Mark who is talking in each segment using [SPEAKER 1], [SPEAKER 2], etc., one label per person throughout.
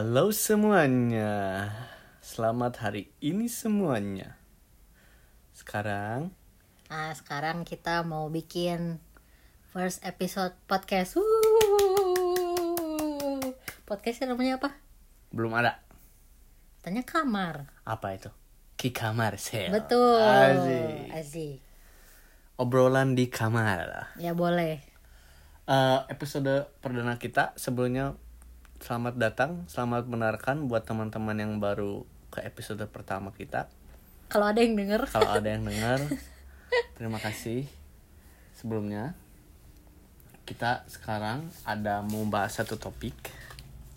[SPEAKER 1] Halo semuanya, selamat hari ini semuanya. Sekarang,
[SPEAKER 2] Nah, sekarang kita mau bikin first episode podcast. Wuh. Podcastnya namanya apa?
[SPEAKER 1] belum ada.
[SPEAKER 2] Tanya kamar.
[SPEAKER 1] Apa itu? Ki kamar sel.
[SPEAKER 2] Betul.
[SPEAKER 1] Asik.
[SPEAKER 2] Asik.
[SPEAKER 1] Obrolan di kamar.
[SPEAKER 2] Ya boleh.
[SPEAKER 1] Eh, episode perdana kita sebelumnya selamat datang, selamat mendengarkan buat teman-teman yang baru ke episode pertama kita.
[SPEAKER 2] Kalau ada yang denger.
[SPEAKER 1] Kalau ada yang dengar, terima kasih. Sebelumnya, kita sekarang ada mau bahas satu topik.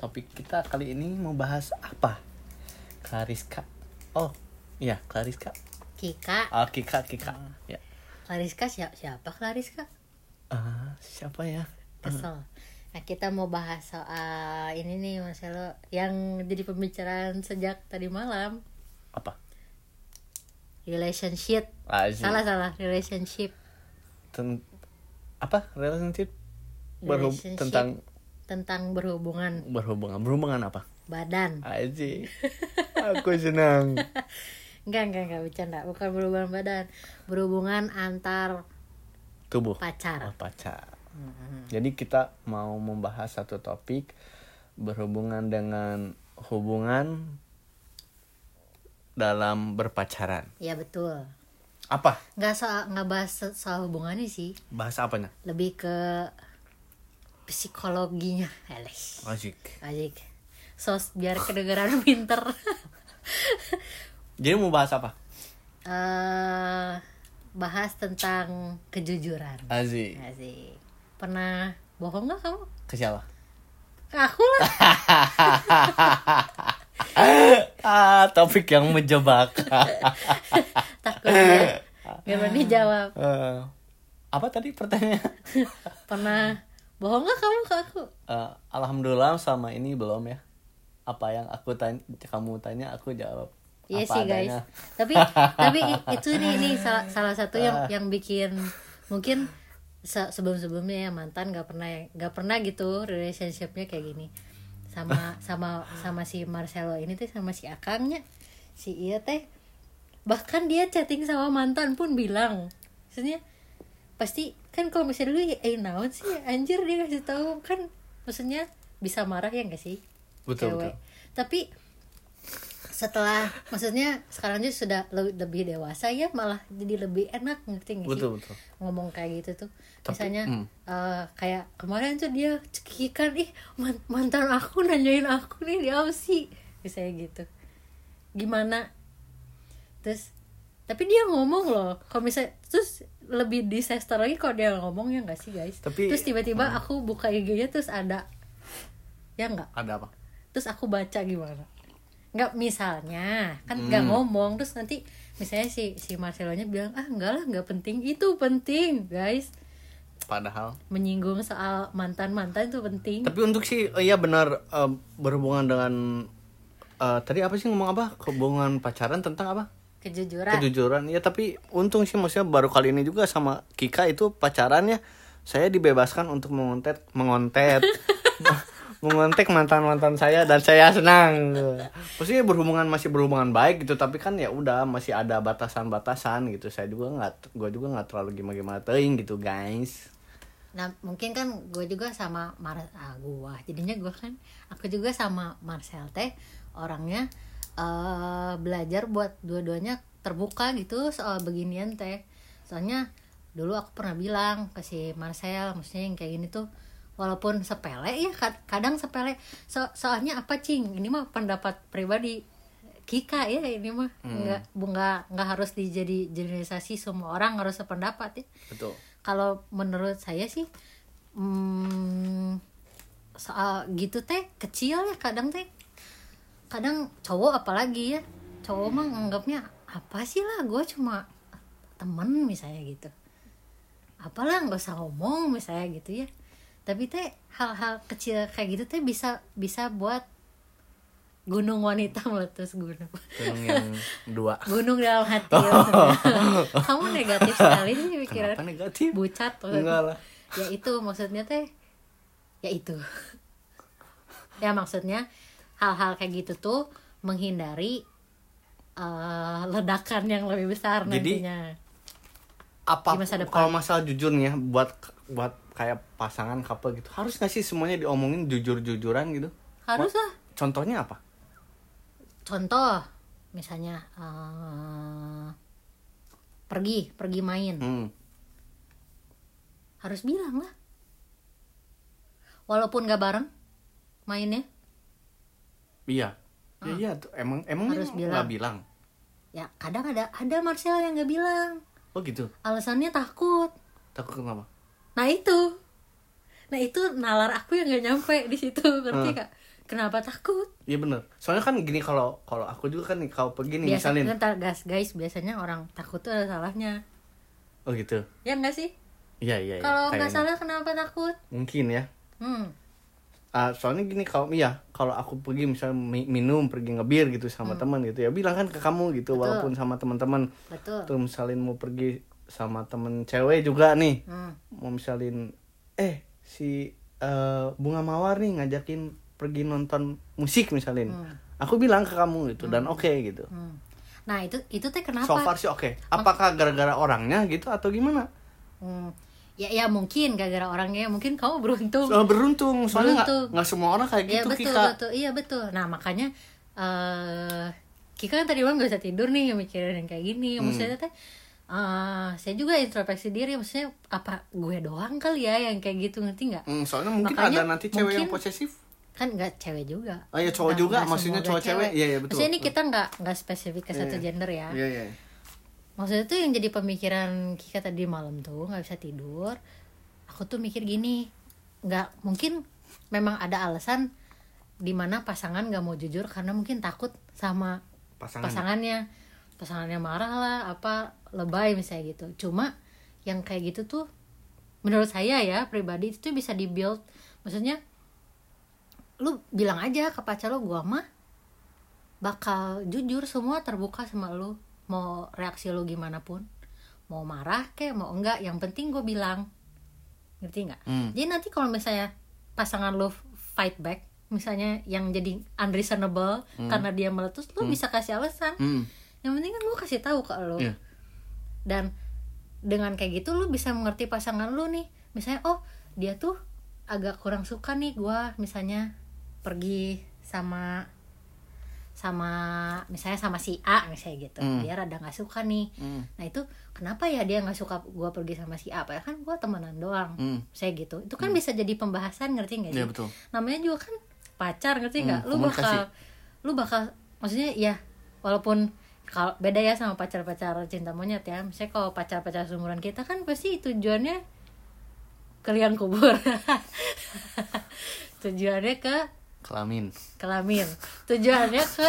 [SPEAKER 1] Topik kita kali ini mau bahas apa? Klariska. Oh, iya Klariska.
[SPEAKER 2] Kika.
[SPEAKER 1] Oh, Kika, Kika. Ya.
[SPEAKER 2] Klariska siapa? Siapa Klariska?
[SPEAKER 1] Ah, siapa ya?
[SPEAKER 2] Kesel. Nah, kita mau bahas soal ini nih Mas Elo yang jadi pembicaraan sejak tadi malam.
[SPEAKER 1] Apa?
[SPEAKER 2] Relationship. Salah salah, relationship.
[SPEAKER 1] Ten- apa? Relationship? Berhub-
[SPEAKER 2] Relationship.
[SPEAKER 1] tentang
[SPEAKER 2] Tentang berhubungan
[SPEAKER 1] berhubungan. Berhubungan apa?
[SPEAKER 2] badan.
[SPEAKER 1] Aji. Aku senang.
[SPEAKER 2] Enggak, enggak, enggak bercanda. Bukan berhubungan badan. Berhubungan antar
[SPEAKER 1] Tubuh.
[SPEAKER 2] pacar.
[SPEAKER 1] Oh, pacar. Jadi kita mau membahas satu topik berhubungan dengan hubungan dalam berpacaran.
[SPEAKER 2] Ya betul.
[SPEAKER 1] Apa?
[SPEAKER 2] Enggak soal nggak bahas so- soal hubungannya sih.
[SPEAKER 1] Bahas apanya?
[SPEAKER 2] Lebih ke psikologinya. Eles.
[SPEAKER 1] Asik.
[SPEAKER 2] Ajik. Sos biar kedengeran pinter.
[SPEAKER 1] Jadi mau bahas apa?
[SPEAKER 2] eh bahas tentang kejujuran.
[SPEAKER 1] Asik.
[SPEAKER 2] Asik. Pernah bohong nggak kamu?
[SPEAKER 1] Ke siapa?
[SPEAKER 2] Ke aku lah.
[SPEAKER 1] ah, topik yang menjebak.
[SPEAKER 2] Takut dia. Gak berani jawab.
[SPEAKER 1] Eh, apa tadi pertanyaannya?
[SPEAKER 2] Pernah bohong nggak kamu ke aku?
[SPEAKER 1] Eh, Alhamdulillah sama ini belum ya. Apa yang aku tanya, kamu tanya aku jawab.
[SPEAKER 2] Iya
[SPEAKER 1] apa
[SPEAKER 2] sih guys.
[SPEAKER 1] adanya.
[SPEAKER 2] Tapi tapi itu nih nih salah, salah satu yang yang bikin mungkin se sebelum sebelumnya ya mantan nggak pernah nggak pernah gitu relationshipnya kayak gini. Sama sama sama si Marcelo ini tuh sama si akangnya si iya teh. Bahkan dia chatting sama mantan pun bilang maksudnya pasti kan kalau misalnya dulu eh naon sih anjir dia kasih tahu kan maksudnya bisa marah ya enggak sih?
[SPEAKER 1] Betul,
[SPEAKER 2] cewek.
[SPEAKER 1] betul.
[SPEAKER 2] tapi setelah maksudnya sekarang aja sudah lebih, dewasa ya malah jadi lebih enak ngerti nggak sih
[SPEAKER 1] Betul, betul.
[SPEAKER 2] ngomong kayak gitu tuh
[SPEAKER 1] Tapi,
[SPEAKER 2] misalnya
[SPEAKER 1] hmm.
[SPEAKER 2] eh, kayak kemarin tuh dia cekikan ih man- mantan aku nanyain aku nih di sih misalnya gitu gimana terus tapi dia ngomong loh kalau misalnya terus lebih disaster lagi kalau dia ngomong ya nggak sih guys
[SPEAKER 1] Tapi-
[SPEAKER 2] terus tiba-tiba
[SPEAKER 1] hmm.
[SPEAKER 2] aku buka IG-nya terus ada ya nggak
[SPEAKER 1] Ada apa?
[SPEAKER 2] terus aku baca gimana nggak misalnya kan nggak
[SPEAKER 1] Hmm.
[SPEAKER 2] ngomong terus nanti misalnya si si Marcelonya bilang ah enggak lah nggak penting itu penting guys
[SPEAKER 1] Padahal.
[SPEAKER 2] menyinggung soal mantan mantan itu penting
[SPEAKER 1] Tapi untuk sih, oh iya benar eh, berhubungan dengan eh, tadi apa sih ngomong apa? Hubungan pacaran tentang apa?
[SPEAKER 2] kejujuran
[SPEAKER 1] Kejujuran. Ya tapi untung sih maksudnya baru kali ini juga sama Kika itu pacarannya saya dibebaskan untuk mengontet mengontet mengontek mantan-mantan saya dan saya senang. Maksudnya berhubungan masih berhubungan baik gitu tapi kan ya udah masih ada batasan-batasan gitu. Saya juga nggak gue juga nggak terlalu gimana-gimana teuing gitu, guys.
[SPEAKER 2] nah mungkin kan gue juga sama Mar ah gue jadinya gue kan aku juga sama Marcel teh orangnya eh belajar buat dua-duanya terbuka gitu soal beginian teh soalnya dulu aku pernah bilang ke si Marcel maksudnya yang kayak gini tuh walaupun sepele ya kad- kadang sepele. So soalnya apa cing? Ini mah pendapat pribadi Kika ya ini mah. Nggak nggak nggak harus dijadi generalisasi semua orang harus sependapat ya.
[SPEAKER 1] Betul.
[SPEAKER 2] kalau menurut saya sih hmm, soal gitu teh kecil ya kadang teh. Kadang cowok apalagi ya. Cowok mah nganggapnya apa sih lah gue cuma temen misalnya gitu. Apalah nggak usah ngomong misalnya gitu ya tapi teh hal-hal kecil kayak gitu teh bisa bisa buat gunung wanita meletus gunung
[SPEAKER 1] Gunung yang dua.
[SPEAKER 2] gunung dalam hati maksudnya. kamu negatif sekali nih pikiran
[SPEAKER 1] Kenapa negatif?
[SPEAKER 2] bucat
[SPEAKER 1] Enggak lah.
[SPEAKER 2] ya itu maksudnya teh ya itu ya maksudnya hal-hal kayak gitu tuh menghindari eh, ledakan yang lebih besar
[SPEAKER 1] Jadi,
[SPEAKER 2] nantinya
[SPEAKER 1] apa kalau masalah jujur nih ya buat buat kayak pasangan couple gitu. Harus nggak sih semuanya diomongin jujur-jujuran gitu?
[SPEAKER 2] Harus lah.
[SPEAKER 1] Contohnya apa?
[SPEAKER 2] Contoh misalnya eh, pergi pergi main.
[SPEAKER 1] Hmm.
[SPEAKER 2] harus bilang lah. Walaupun gak bareng mainnya.
[SPEAKER 1] Iya. Ya, iya tuh emang emang
[SPEAKER 2] Harus bilang.
[SPEAKER 1] bilang?
[SPEAKER 2] Ya kadang ada ada Marcel yang gak bilang.
[SPEAKER 1] Oh gitu?
[SPEAKER 2] Alasannya takut.
[SPEAKER 1] Takut kenapa
[SPEAKER 2] nah itu. Nah itu nalar aku yang gak nyampe di situ. Ngerti
[SPEAKER 1] Hmm.
[SPEAKER 2] kak kenapa takut?
[SPEAKER 1] Iya bener. Soalnya kan gini kalau kalau aku juga kan kalau pergi nih misalnya
[SPEAKER 2] kan guys. Guys biasanya orang takut tuh ada salahnya.
[SPEAKER 1] Oh gitu?
[SPEAKER 2] Ya enggak sih?
[SPEAKER 1] Iya iya iya,
[SPEAKER 2] kalau nggak salah kenapa takut?
[SPEAKER 1] Mungkin ya.
[SPEAKER 2] Hmm.
[SPEAKER 1] Ah, soalnya gini kalau iya kalau aku pergi misalnya mi- minum pergi ngebir gitu sama teman gitu ya bilang kan ke kamu gitu
[SPEAKER 2] Hmm. Betul.
[SPEAKER 1] walaupun sama teman-teman.
[SPEAKER 2] Betul.
[SPEAKER 1] Tuh misalin mau pergi sama temen cewek juga nih
[SPEAKER 2] hmm.
[SPEAKER 1] mau misalin eh si eh, bunga mawar nih ngajakin pergi nonton musik misalin aku bilang ke kamu gitu dan oke gitu
[SPEAKER 2] hmm. nah itu itu teh kenapa
[SPEAKER 1] so far sih oke apakah gara-gara orangnya gitu atau gimana
[SPEAKER 2] Hmm. Ya ya mungkin gara-gara orangnya mungkin kamu beruntung.
[SPEAKER 1] so, beruntung soalnya nggak semua orang kayak
[SPEAKER 2] Iya
[SPEAKER 1] gitu
[SPEAKER 2] betul
[SPEAKER 1] Kika
[SPEAKER 2] betul. Iya betul. Nah, makanya eh Kika kan tadi malam gak bisa tidur nih mikirin yang kayak gini.
[SPEAKER 1] Hmm.
[SPEAKER 2] Maksudnya teh eh saya juga introspeksi diri maksudnya apa gue doang kali ya yang kayak gitu ngerti nggak?
[SPEAKER 1] Hmm, soalnya mungkin
[SPEAKER 2] Makanya
[SPEAKER 1] ada nanti cewek yang
[SPEAKER 2] mungkin-
[SPEAKER 1] posesif
[SPEAKER 2] kan nggak cewek juga.
[SPEAKER 1] Oh iya, cowok
[SPEAKER 2] Nggak-
[SPEAKER 1] juga, maksudnya cowok cewek. Iya, iya, betul.
[SPEAKER 2] Maksudnya ini kita nggak nggak spesifik ke satu
[SPEAKER 1] Iya.
[SPEAKER 2] gender ya.
[SPEAKER 1] iya iya
[SPEAKER 2] Maksudnya tuh yang jadi pemikiran Kika tadi malam tuh nggak bisa tidur. Aku tuh mikir gini, nggak mungkin memang ada alasan di mana pasangan nggak mau jujur karena mungkin takut sama
[SPEAKER 1] pasangan
[SPEAKER 2] pasangannya, pasangannya marah lah, apa lebay misalnya gitu. Cuma yang kayak gitu tuh menurut saya ya pribadi itu tuh bisa dibuild, maksudnya lu bilang aja ke pacar lu gua mah bakal jujur semua terbuka sama lu mau reaksi lu gimana pun mau marah kayak mau enggak yang penting gue bilang ngerti nggak
[SPEAKER 1] Hmm.
[SPEAKER 2] jadi nanti kalau misalnya pasangan lu fight back misalnya yang jadi unreasonable karena dia meletus lu bisa kasih alasan
[SPEAKER 1] Hmm.
[SPEAKER 2] yang penting kan lu kasih tahu ke lu
[SPEAKER 1] Iya.
[SPEAKER 2] Dan dengan kayak gitu lu bisa mengerti pasangan lu nih. Misalnya oh dia tuh agak kurang suka nih gua misalnya pergi sama sama misalnya sama si A misalnya gitu.
[SPEAKER 1] Hmm.
[SPEAKER 2] dia rada nggak suka nih.
[SPEAKER 1] Hmm.
[SPEAKER 2] nah itu kenapa ya dia nggak suka gua pergi sama si A? Padahal kan gua temenan doang
[SPEAKER 1] Hmm.
[SPEAKER 2] saya gitu. Itu kan bisa jadi pembahasan ngerti nggak sih?
[SPEAKER 1] Iya, betul.
[SPEAKER 2] namanya juga kan pacar ngerti nggak?
[SPEAKER 1] Hmm,
[SPEAKER 2] lu bakal lu bakal maksudnya ya walaupun kalau beda ya sama pacar-pacar cinta monyet ya. Misalnya kalau pacar-pacar seumuran kita kan pasti tujuannya ke liang kubur. Tujuannya ke
[SPEAKER 1] kelamin.
[SPEAKER 2] kelamin. Tujuannya ke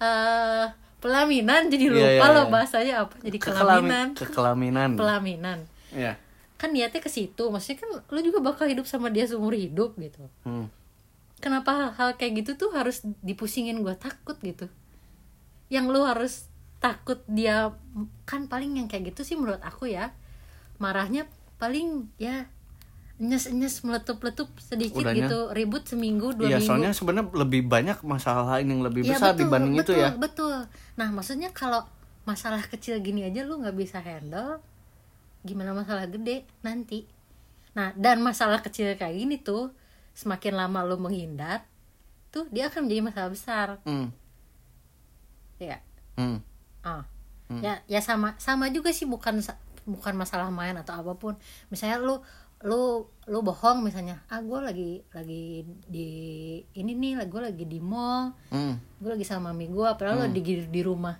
[SPEAKER 2] eh, pelaminan. Jadi
[SPEAKER 1] Iya,
[SPEAKER 2] lupa
[SPEAKER 1] iya,
[SPEAKER 2] loh
[SPEAKER 1] iya.
[SPEAKER 2] bahasanya apa. Jadi
[SPEAKER 1] Kekelami-
[SPEAKER 2] kelaminan.
[SPEAKER 1] kekelaminan
[SPEAKER 2] pelaminan.
[SPEAKER 1] Iya.
[SPEAKER 2] kan niatnya ke situ. Maksudnya kan lu juga bakal hidup sama dia seumur hidup gitu.
[SPEAKER 1] Hmm.
[SPEAKER 2] kenapa hal-hal kayak gitu tuh harus dipusingin gue takut gitu yang lu harus takut dia kan paling yang kayak gitu sih menurut aku ya. Marahnya paling ya nyes nyes meletup letup sedikit
[SPEAKER 1] Udahnya.
[SPEAKER 2] gitu. Ribut seminggu dua
[SPEAKER 1] Iya,
[SPEAKER 2] minggu.
[SPEAKER 1] soalnya sebenarnya lebih banyak masalah lain yang lebih
[SPEAKER 2] Iya,
[SPEAKER 1] besar
[SPEAKER 2] betul,
[SPEAKER 1] dibanding
[SPEAKER 2] betul,
[SPEAKER 1] itu ya.
[SPEAKER 2] betul. Nah maksudnya kalau masalah kecil gini aja lu nggak bisa handle gimana masalah gede? Nanti. Nah dan masalah kecil kayak gini tuh semakin lama lu menghindar tuh dia akan menjadi masalah besar.
[SPEAKER 1] Hmm.
[SPEAKER 2] Ya.
[SPEAKER 1] Hmm.
[SPEAKER 2] ah. Ya ya sama sama juga sih bukan bukan masalah main atau apa pun. Misalnya lu lu lu bohong misalnya ah gue lagi lagi di ini nih gue lagi di mall
[SPEAKER 1] Hmm.
[SPEAKER 2] gue lagi sama mami gue padahal lo di di rumah.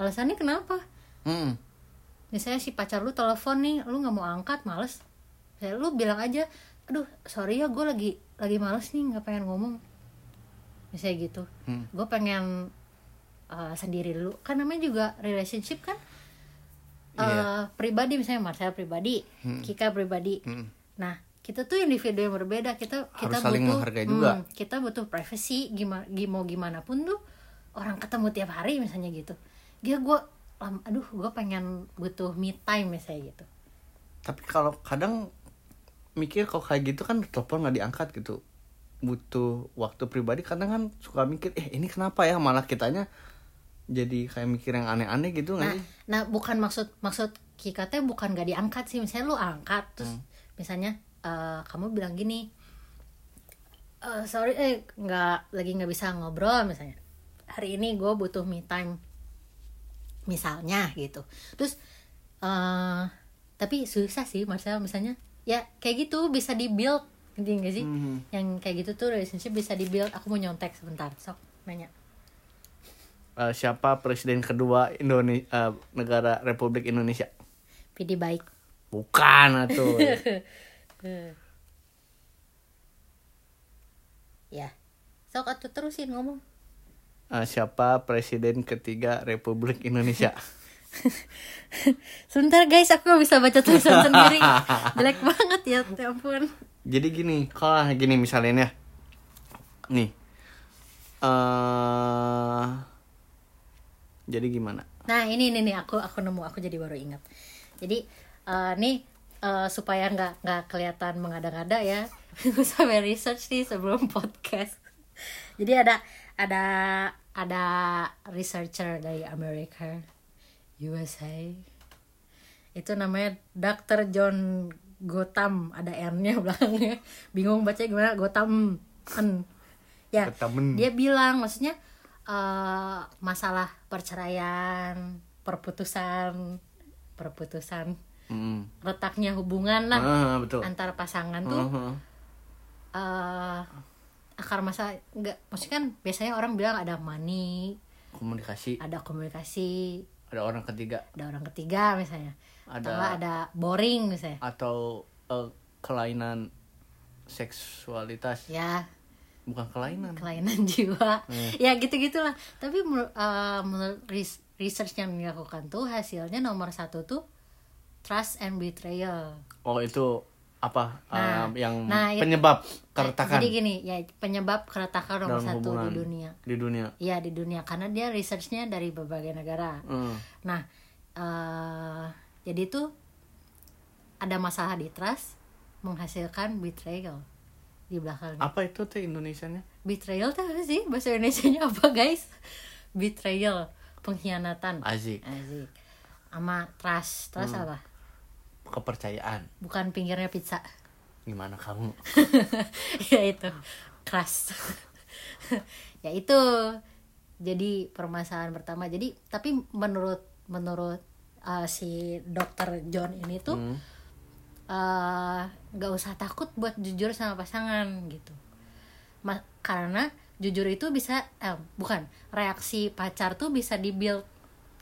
[SPEAKER 2] Alasannya kenapa?
[SPEAKER 1] Hmm.
[SPEAKER 2] misalnya si pacar lu telepon nih lu nggak mau angkat males. Saya lu bilang aja aduh sorry ya gue lagi lagi males nih nggak pengen ngomong. Misalnya gitu.
[SPEAKER 1] Hmm.
[SPEAKER 2] gue pengen uh, sendiri dulu. Kan namanya juga relationship kan? Uh,
[SPEAKER 1] Iya.
[SPEAKER 2] pribadi misalnya Marcel pribadi Kika pribadi.
[SPEAKER 1] Hmm.
[SPEAKER 2] nah kita tuh individu yang berbeda. Kita
[SPEAKER 1] Harus
[SPEAKER 2] kita
[SPEAKER 1] saling
[SPEAKER 2] butuh
[SPEAKER 1] menghargai juga.
[SPEAKER 2] hmm, kita butuh privacy. Gimana mau gimana pun tuh orang ketemu tiap hari misalnya gitu. Dia gue aduh gue pengen butuh me time misalnya gitu.
[SPEAKER 1] Tapi kalau kadang mikir kalau kayak gitu kan telepon nggak diangkat gitu. butuh waktu pribadi kadang kan suka mikir eh ini kenapa ya? Malah kitanya jadi kayak mikir yang aneh-aneh gitu nggak
[SPEAKER 2] nah
[SPEAKER 1] sih?
[SPEAKER 2] nah bukan maksud maksud kita teh bukan gak diangkat sih. Misalnya lu angkat terus
[SPEAKER 1] Hmm.
[SPEAKER 2] misalnya eh, kamu bilang gini "Eh, sorry eh nggak lagi nggak bisa ngobrol misalnya. Hari ini gue butuh me time misalnya gitu. Terus eh tapi susah sih Marcel misalnya ya kayak gitu bisa di build ngerti nggak sih?
[SPEAKER 1] Mhm.
[SPEAKER 2] yang kayak gitu tuh relationship bisa di build aku mau nyontek sebentar sok nanya
[SPEAKER 1] Eh, siapa presiden kedua Indonesia negara Republik Indonesia?
[SPEAKER 2] PD baik.
[SPEAKER 1] Bukan atuh.
[SPEAKER 2] Ya. Sok atuh terusin ngomong.
[SPEAKER 1] Eh, siapa presiden ketiga Republik Indonesia?
[SPEAKER 2] Sebentar guys, aku gak bisa baca tulisan sendiri. Jelek banget ya, ya ampun.
[SPEAKER 1] Jadi gini kalau gini misalnya ya. Nih. Eh jadi gimana?
[SPEAKER 2] Nah ini, ini, nih, aku aku nemu, aku jadi baru ingat. Jadi, eh, nih eh, supaya nggak nggak kelihatan mengada-ngada ya Gue sampai research nih sebelum podcast. Jadi ada ada ada researcher dari Amerika USA itu namanya Dr. John Gotham. Ada R-nya belakangnya. Bingung baca gimana? Gotham An. ya dia bilang maksudnya eh, masalah perceraian perputusan perputusan
[SPEAKER 1] Hmm.
[SPEAKER 2] retaknya hubungan lah
[SPEAKER 1] Ah, betul.
[SPEAKER 2] antar pasangan tuh
[SPEAKER 1] Mhm.
[SPEAKER 2] eh akar masalah enggak maksudnya kan biasanya orang bilang ada money
[SPEAKER 1] komunikasi.
[SPEAKER 2] ada komunikasi
[SPEAKER 1] ada orang ketiga.
[SPEAKER 2] ada orang ketiga misalnya
[SPEAKER 1] Ada-
[SPEAKER 2] atau nggak ada boring misalnya.
[SPEAKER 1] atau eh, kelainan seksualitas.
[SPEAKER 2] Ya
[SPEAKER 1] bukan kelainan.
[SPEAKER 2] Kelainan jiwa.
[SPEAKER 1] Hmm.
[SPEAKER 2] ya gitu gitulah tapi eh, menurut res- research yang dilakukan tuh hasilnya nomor satu tuh trust and betrayal.
[SPEAKER 1] Oh itu apa
[SPEAKER 2] Nah,
[SPEAKER 1] eh, yang
[SPEAKER 2] nah, it-
[SPEAKER 1] penyebab
[SPEAKER 2] Nah,
[SPEAKER 1] keretakan?
[SPEAKER 2] jadi gini ya penyebab keretakan nomor
[SPEAKER 1] dalam
[SPEAKER 2] satu di dunia.
[SPEAKER 1] di dunia.
[SPEAKER 2] Iya di dunia. Karena dia researchnya dari berbagai negara.
[SPEAKER 1] Hmm.
[SPEAKER 2] Nah, eh jadi tuh ada masalah di trust menghasilkan betrayal di belakangnya.
[SPEAKER 1] apa itu teh Indonesianya
[SPEAKER 2] Betrayal tuh apa sih bahasa Indonesianya apa guys? Betrayal, pengkhianatan.
[SPEAKER 1] Azik
[SPEAKER 2] Asik. Sama trust, trust
[SPEAKER 1] Hmm.
[SPEAKER 2] apa?
[SPEAKER 1] kepercayaan
[SPEAKER 2] Bukan pinggirnya pizza.
[SPEAKER 1] gimana kamu
[SPEAKER 2] ya itu, trust. ya itu jadi permasalahan pertama. Jadi tapi menurut menurut uh, si dokter John ini tuh
[SPEAKER 1] Hmm.
[SPEAKER 2] Eh, nggak usah takut buat jujur sama pasangan gitu. Ma- karena jujur itu bisa eh, bukan reaksi pacar tuh bisa dibuild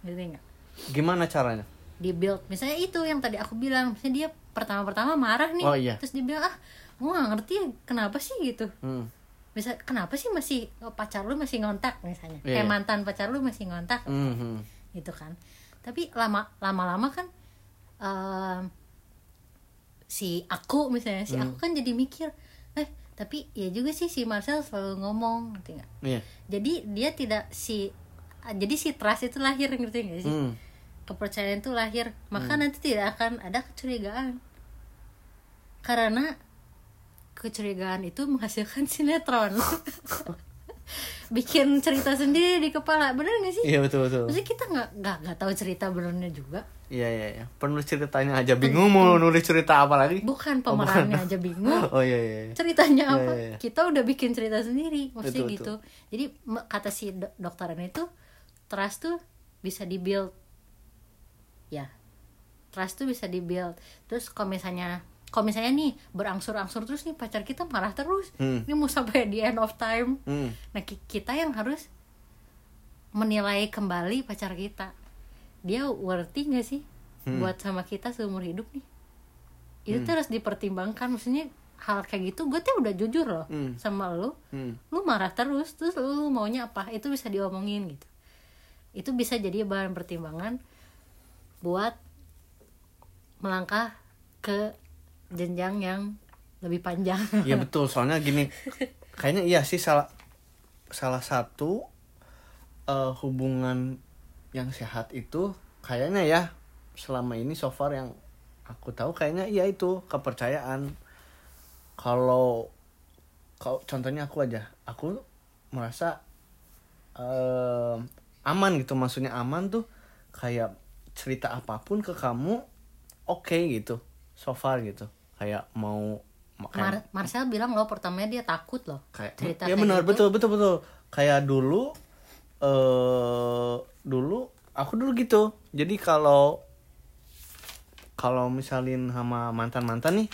[SPEAKER 2] gitu nggak?
[SPEAKER 1] Gimana caranya?
[SPEAKER 2] Dibuild. Misalnya itu yang tadi aku bilang misalnya dia pertama-pertama marah nih
[SPEAKER 1] Oh, iya.
[SPEAKER 2] terus dia bilang ah gue gak ngerti kenapa sih? Gitu.
[SPEAKER 1] Hmm.
[SPEAKER 2] bisa kenapa sih masih oh, pacar lu masih ngontak? Misalnya.
[SPEAKER 1] Iya.
[SPEAKER 2] kayak mantan pacar lu masih ngontak.
[SPEAKER 1] Mhm.
[SPEAKER 2] gitu kan. Tapi lama lama-lama kan em, si aku misalnya si aku kan jadi mikir eh tapi ya juga sih si Marcel selalu ngomong ngerti nggak?
[SPEAKER 1] Iya.
[SPEAKER 2] Jadi dia tidak si jadi si trust itu lahir ngerti nggak sih?
[SPEAKER 1] Hmm.
[SPEAKER 2] kepercayaan itu lahir maka nanti tidak akan ada kecurigaan. Karena kecurigaan itu menghasilkan sinetron bikin cerita sendiri di kepala bener gak sih
[SPEAKER 1] iya betul betul
[SPEAKER 2] Maksudnya kita nggak nggak nggak tahu cerita benernya juga.
[SPEAKER 1] iya iya iya penulis ceritanya aja bingung mau nulis cerita apa lagi
[SPEAKER 2] Bukan pemerannya aja bingung.
[SPEAKER 1] oh iya iya, iya.
[SPEAKER 2] Ceritanya
[SPEAKER 1] Iya,
[SPEAKER 2] apa?
[SPEAKER 1] iya, iya.
[SPEAKER 2] Kita udah bikin cerita sendiri, maksudnya
[SPEAKER 1] Betul,
[SPEAKER 2] gitu. Jadi me- kata si do- dokter ini tuh trust tuh bisa dibuild. Ya. Trust tuh bisa dibuild. Terus kalau misalnya kalau misalnya nih berangsur-angsur terus nih pacar kita marah terus.
[SPEAKER 1] Hmm.
[SPEAKER 2] Ini mau sampai di end of time.
[SPEAKER 1] Hmm.
[SPEAKER 2] Nah, ki- kita yang harus menilai kembali pacar kita. Dia worthy gak sih
[SPEAKER 1] Hmm.
[SPEAKER 2] buat sama kita seumur hidup nih? Itu tuh harus dipertimbangkan. Maksudnya hal kayak gitu gue tuh udah jujur loh
[SPEAKER 1] Hmm.
[SPEAKER 2] sama lu.
[SPEAKER 1] Hmm.
[SPEAKER 2] Lu marah terus, terus lu maunya apa? Itu bisa diomongin gitu. Itu bisa jadi bahan pertimbangan buat melangkah ke jenjang yang lebih panjang.
[SPEAKER 1] Iya betul, soalnya gini, kayaknya iya sih salah salah satu eh, hubungan yang sehat itu kayaknya ya selama ini so far yang aku tahu kayaknya iya itu kepercayaan. Kalau kalau contohnya aku aja aku merasa eh, aman gitu maksudnya aman tuh kayak cerita apa pun ke kamu oke gitu so far gitu kayak mau
[SPEAKER 2] Mar Marcel bilang loh pertamanya dia takut loh
[SPEAKER 1] kayak
[SPEAKER 2] cerita
[SPEAKER 1] ya
[SPEAKER 2] kayak
[SPEAKER 1] benar
[SPEAKER 2] gitu.
[SPEAKER 1] betul betul betul. Kayak dulu eh dulu aku dulu gitu. Jadi kalau kalau misalin sama mantan mantan nih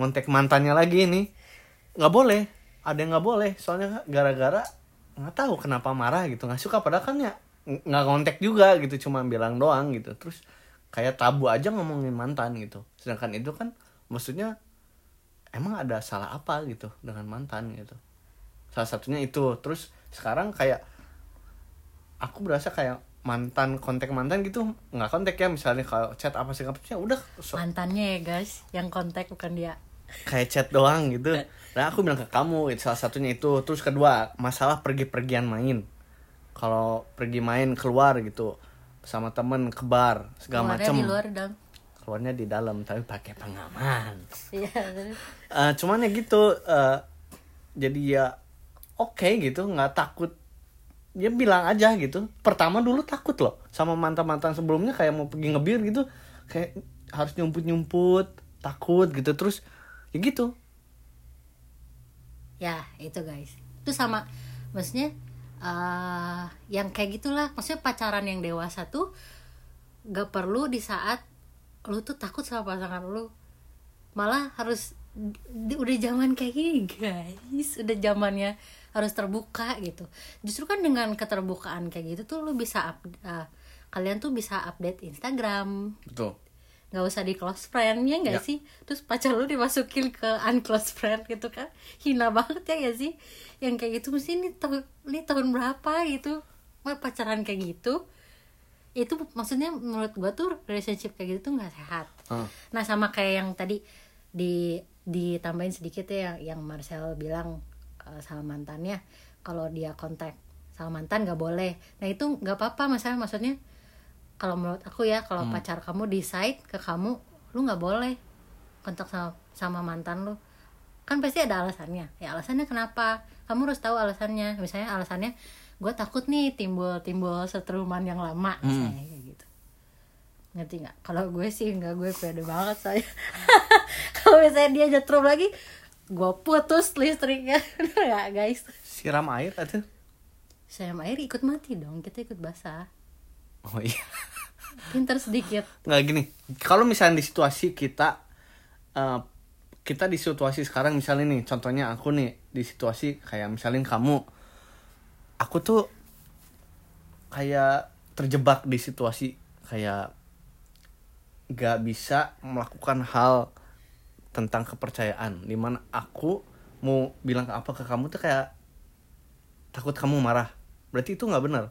[SPEAKER 1] ngontek mantannya lagi nih nggak boleh. Ada yang nggak boleh. Soalnya gara-gara nggak tahu kenapa marah gitu. Nggak suka. Padahal kan ya ng- nggak kontak juga gitu. Cuma bilang doang gitu. Terus kayak tabu aja ngomongin mantan gitu. Sedangkan itu kan maksudnya emang ada salah apa gitu dengan mantan gitu? Salah satunya itu. Terus sekarang kayak aku berasa kayak mantan kontak mantan gitu nggak kontak ya. Misalnya kalau chat apa sih ya udah so-
[SPEAKER 2] mantannya ya guys. Yang kontak bukan dia.
[SPEAKER 1] Kayak chat doang gitu. Nah aku bilang ke kamu itu salah satunya itu. Terus kedua masalah pergi-pergian main. Kalau pergi main keluar gitu sama temen ke bar segala
[SPEAKER 2] di luar dong
[SPEAKER 1] keluarnya di dalam tapi pakai pengaman.
[SPEAKER 2] Iya.
[SPEAKER 1] Eh, cuman ya gitu eh, jadi ya oke gitu nggak takut. Dia bilang aja gitu. Pertama dulu takut loh sama mantan mantan sebelumnya kayak mau pergi ngebir gitu kayak harus nyumput nyumput takut gitu. Terus ya gitu.
[SPEAKER 2] Ya itu guys. Itu sama maksudnya eh yang kayak gitulah. Maksudnya pacaran yang dewasa tuh gak perlu di saat lu tuh takut sama pasangan lu. Malah harus udah zaman kayak gini guys. Udah zamannya harus terbuka gitu. Justru kan dengan keterbukaan kayak gitu tuh lu bisa up, eh, kalian tuh bisa update Instagram.
[SPEAKER 1] Betul.
[SPEAKER 2] Nggak usah di close friend ya nggak
[SPEAKER 1] Ya.
[SPEAKER 2] sih? Terus pacar lu dimasukin ke unclose friend gitu kan? Hina banget ya gak sih? Yang kayak gitu mesti ini tahun ini tahun berapa gitu? Wah, pacaran kayak gitu itu maksudnya menurut gua tuh relationship kayak gitu tuh nggak sehat.
[SPEAKER 1] Ah.
[SPEAKER 2] nah sama kayak yang tadi di ditambahin sedikit ya yang, Marcel bilang uh, sama mantannya kalau dia kontak sama mantan nggak boleh. Nah itu nggak apa-apa masalah maksudnya kalau menurut aku ya kalau pacar kamu decide ke kamu lu nggak boleh kontak sama sama mantan lu. Kan pasti ada alasannya. Ya alasannya kenapa? Kamu harus tahu alasannya. Misalnya alasannya gue takut nih timbul timbul setruman yang lama. Misalnya kayak gitu. Ngerti nggak? Kalau gue sih nggak gue pede banget saya kalau misalnya dia nyetrum lagi gue putus listriknya. Ya guys?
[SPEAKER 1] Siram air atau?
[SPEAKER 2] Saya air ikut mati dong kita ikut basah.
[SPEAKER 1] Oh iya.
[SPEAKER 2] Pinter sedikit.
[SPEAKER 1] Nggak gini. Kalau misalnya di situasi kita eh, kita di situasi sekarang misalnya nih contohnya aku nih di situasi kayak misalnya kamu aku tuh kayak terjebak di situasi kayak gak bisa melakukan hal tentang kepercayaan. Di mana aku mau bilang apa ke kamu tuh kayak takut kamu marah. Berarti itu nggak benar.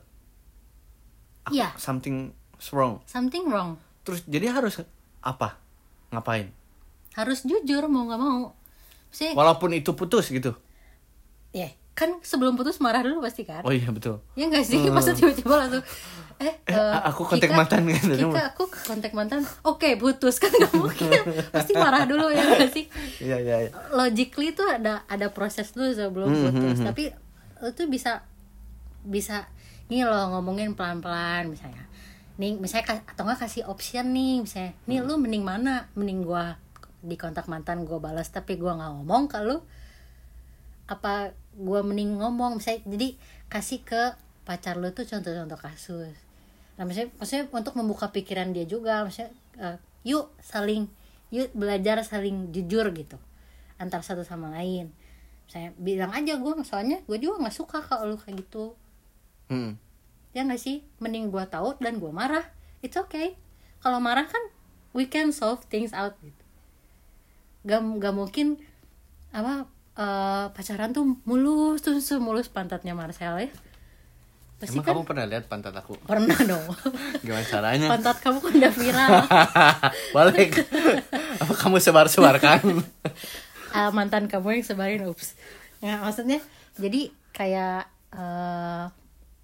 [SPEAKER 2] Iya.
[SPEAKER 1] something wrong.
[SPEAKER 2] Something wrong.
[SPEAKER 1] Terus jadi harus apa? Ngapain?
[SPEAKER 2] Harus jujur mau nggak mau. Sih
[SPEAKER 1] walaupun itu putus gitu.
[SPEAKER 2] Ya kan sebelum putus marah dulu pasti kan?
[SPEAKER 1] Oh iya betul.
[SPEAKER 2] Ya nggak sih? Masa tiba-tiba langsung eh,
[SPEAKER 1] Eh,
[SPEAKER 2] eh,
[SPEAKER 1] aku kontak
[SPEAKER 2] Kika-
[SPEAKER 1] mantan gitu.
[SPEAKER 2] Kika aku kontak mantan. Oke putus. Kan nggak mungkin. Pasti marah dulu ya nggak sih?
[SPEAKER 1] Iya iya iya.
[SPEAKER 2] Logically tuh ada ada proses dulu sebelum
[SPEAKER 1] Hmm,
[SPEAKER 2] putus.
[SPEAKER 1] hmm, hmm.
[SPEAKER 2] tapi lo tuh bisa bisa nih lo ngomongin pelan-pelan misalnya. Nih misalnya atau nggak kasih option nih misalnya nih
[SPEAKER 1] Hmm.
[SPEAKER 2] lu mending mana? Mending gua di kontak mantan gua balas tapi gua nggak ngomong ke lu apa gua mending ngomong misalnya jadi kasih ke pacar lu tuh contoh-contoh kasus. Nah maksudnya maksudnya untuk membuka pikiran dia juga maksudnya eh, yuk saling yuk belajar saling jujur gitu antar satu sama lain. Saya bilang aja gue soalnya gue juga nggak suka kalau lu kayak gitu.
[SPEAKER 1] Hmm.
[SPEAKER 2] ya nggak sih? Mending gue tahu dan gue marah. It's okay. Kalau marah kan we can solve things out gitu. Gak, gak mungkin apa eh, pacaran tuh mulus tuh semulus pantatnya Marcel ya. Pasti
[SPEAKER 1] emang
[SPEAKER 2] kan
[SPEAKER 1] kamu pernah lihat pantat aku?
[SPEAKER 2] Pernah dong.
[SPEAKER 1] Gimana caranya?
[SPEAKER 2] Pantat kamu kan udah viral.
[SPEAKER 1] Balik apa kamu sebar sebarkan
[SPEAKER 2] Ah, mantan kamu yang sebarin ups. Ya maksudnya jadi kayak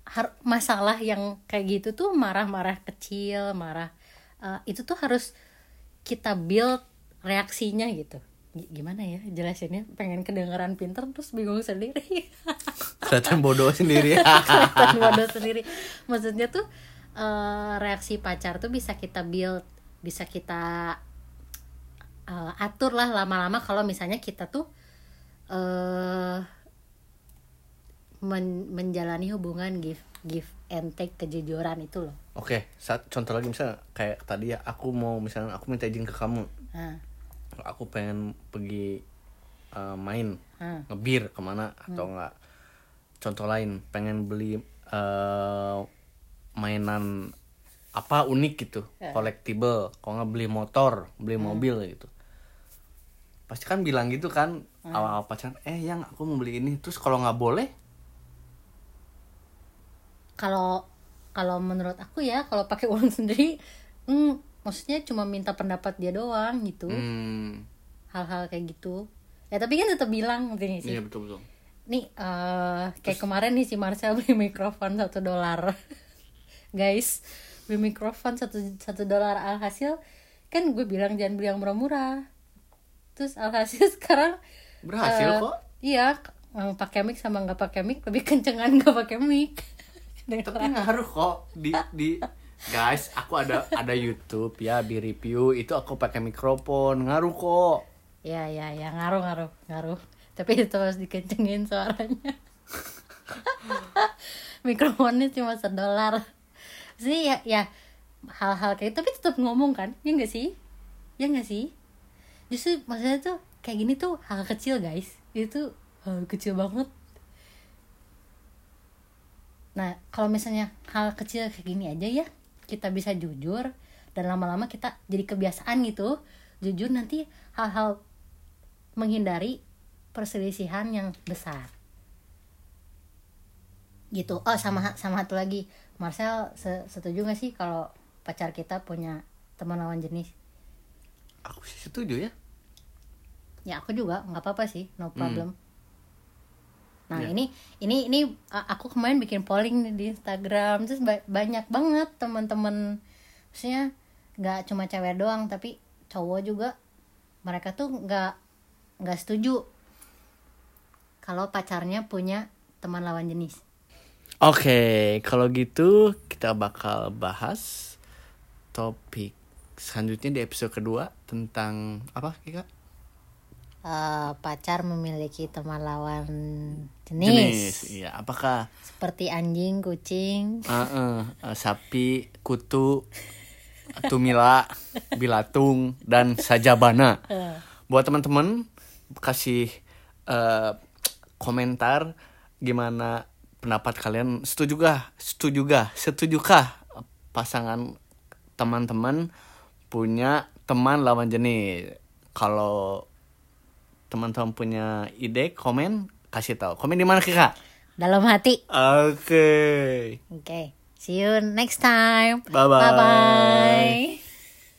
[SPEAKER 2] har- masalah yang kayak gitu tuh marah-marah kecil marah eh, itu tuh harus kita build reaksinya gitu gimana ya jelasinnya? Pengen kedengeran pinter terus bingung sendiri.
[SPEAKER 1] Kelihatan bodoh sendiri.
[SPEAKER 2] Kelihatan bodoh sendiri. Maksudnya tuh eh, reaksi pacar tuh bisa kita build bisa kita eh, atur lah lama-lama kalau misalnya kita tuh eh men- menjalani hubungan give give and take kejujuran itu loh.
[SPEAKER 1] Oke saat contoh lagi misalnya kayak tadi ya aku mau misalnya aku minta izin ke kamu.
[SPEAKER 2] Nah,
[SPEAKER 1] aku pengen pergi eh, main
[SPEAKER 2] Hmm.
[SPEAKER 1] ngebir ke mana atau enggak. Contoh lain pengen beli eh, mainan apa unik gitu collectible. Kalau nggak beli motor beli mobil gitu. Pasti kan bilang gitu kan awal-awal pacaran eh yang aku mau beli ini. Terus kalau nggak boleh?
[SPEAKER 2] Kalau kalau menurut aku ya kalau pakai uang sendiri hmm, maksudnya cuma minta pendapat dia doang gitu.
[SPEAKER 1] Hmm.
[SPEAKER 2] Hal-hal kayak gitu. Ya tapi kan tetap bilang sih?
[SPEAKER 1] Iya betul betul.
[SPEAKER 2] Nih eh, kayak kemarin nih si Marcel beli mikrofon satu dolar. Guys beli mikrofon satu satu dolar. Alhasil kan gue bilang jangan beli yang murah-murah. Terus alhasil sekarang
[SPEAKER 1] berhasil
[SPEAKER 2] eh,
[SPEAKER 1] kok.
[SPEAKER 2] iya yang pakai mic sama nggak pakai mic lebih kencengan nggak pakai mic.
[SPEAKER 1] Tapi ngaruh kok di di guys aku ada ada YouTube ya di review. Itu aku pakai mikrofon. Ngaruh kok.
[SPEAKER 2] Ya ya ya. Ngaruh ngaruh ngaruh. Tapi itu harus dikencengin suaranya. Mikrofonnya cuma sedolar. Sih ya ya. Hal-hal kayak tapi tetap ngomong kan? Ya nggak sih? Ya nggak sih? Justru maksudnya tuh kayak gini tuh hal kecil guys. Itu hal kecil banget. Nah kalau misalnya hal kecil kayak gini aja ya kita bisa jujur dan lama-lama kita jadi kebiasaan gitu jujur nanti hal-hal menghindari perselisihan yang besar. Gitu. Oh sama sama satu lagi. Marcel se- setuju gak sih kalau pacar kita punya teman lawan jenis?
[SPEAKER 1] Aku sih setuju ya.
[SPEAKER 2] Ya aku juga. Nggak apa-apa sih. No problem nah
[SPEAKER 1] Ya.
[SPEAKER 2] ini ini ini aku kemarin bikin polling nih di Instagram terus ba- banyak banget teman-teman maksudnya nggak cuma cewek doang tapi cowok juga mereka tuh nggak nggak setuju kalau pacarnya punya teman lawan jenis
[SPEAKER 1] Oke, kalau gitu kita bakal bahas topik selanjutnya di episode kedua tentang apa Kika?
[SPEAKER 2] Eh, pacar memiliki teman lawan jenis,
[SPEAKER 1] Iya, apakah
[SPEAKER 2] seperti anjing kucing
[SPEAKER 1] eh, eh, eh, sapi, kutu, tumila, bilatung dan sajabana. Buat teman-teman kasih eh, komentar gimana pendapat kalian setuju gak? Setuju gak? Setujukah pasangan teman-teman punya teman lawan jenis? Kalau teman-teman punya ide, komen kasih tahu. Komen di mana Kika?
[SPEAKER 2] dalam hati
[SPEAKER 1] Oke.
[SPEAKER 2] Okay. See you next time.
[SPEAKER 1] Bye-bye.
[SPEAKER 2] Bye bye.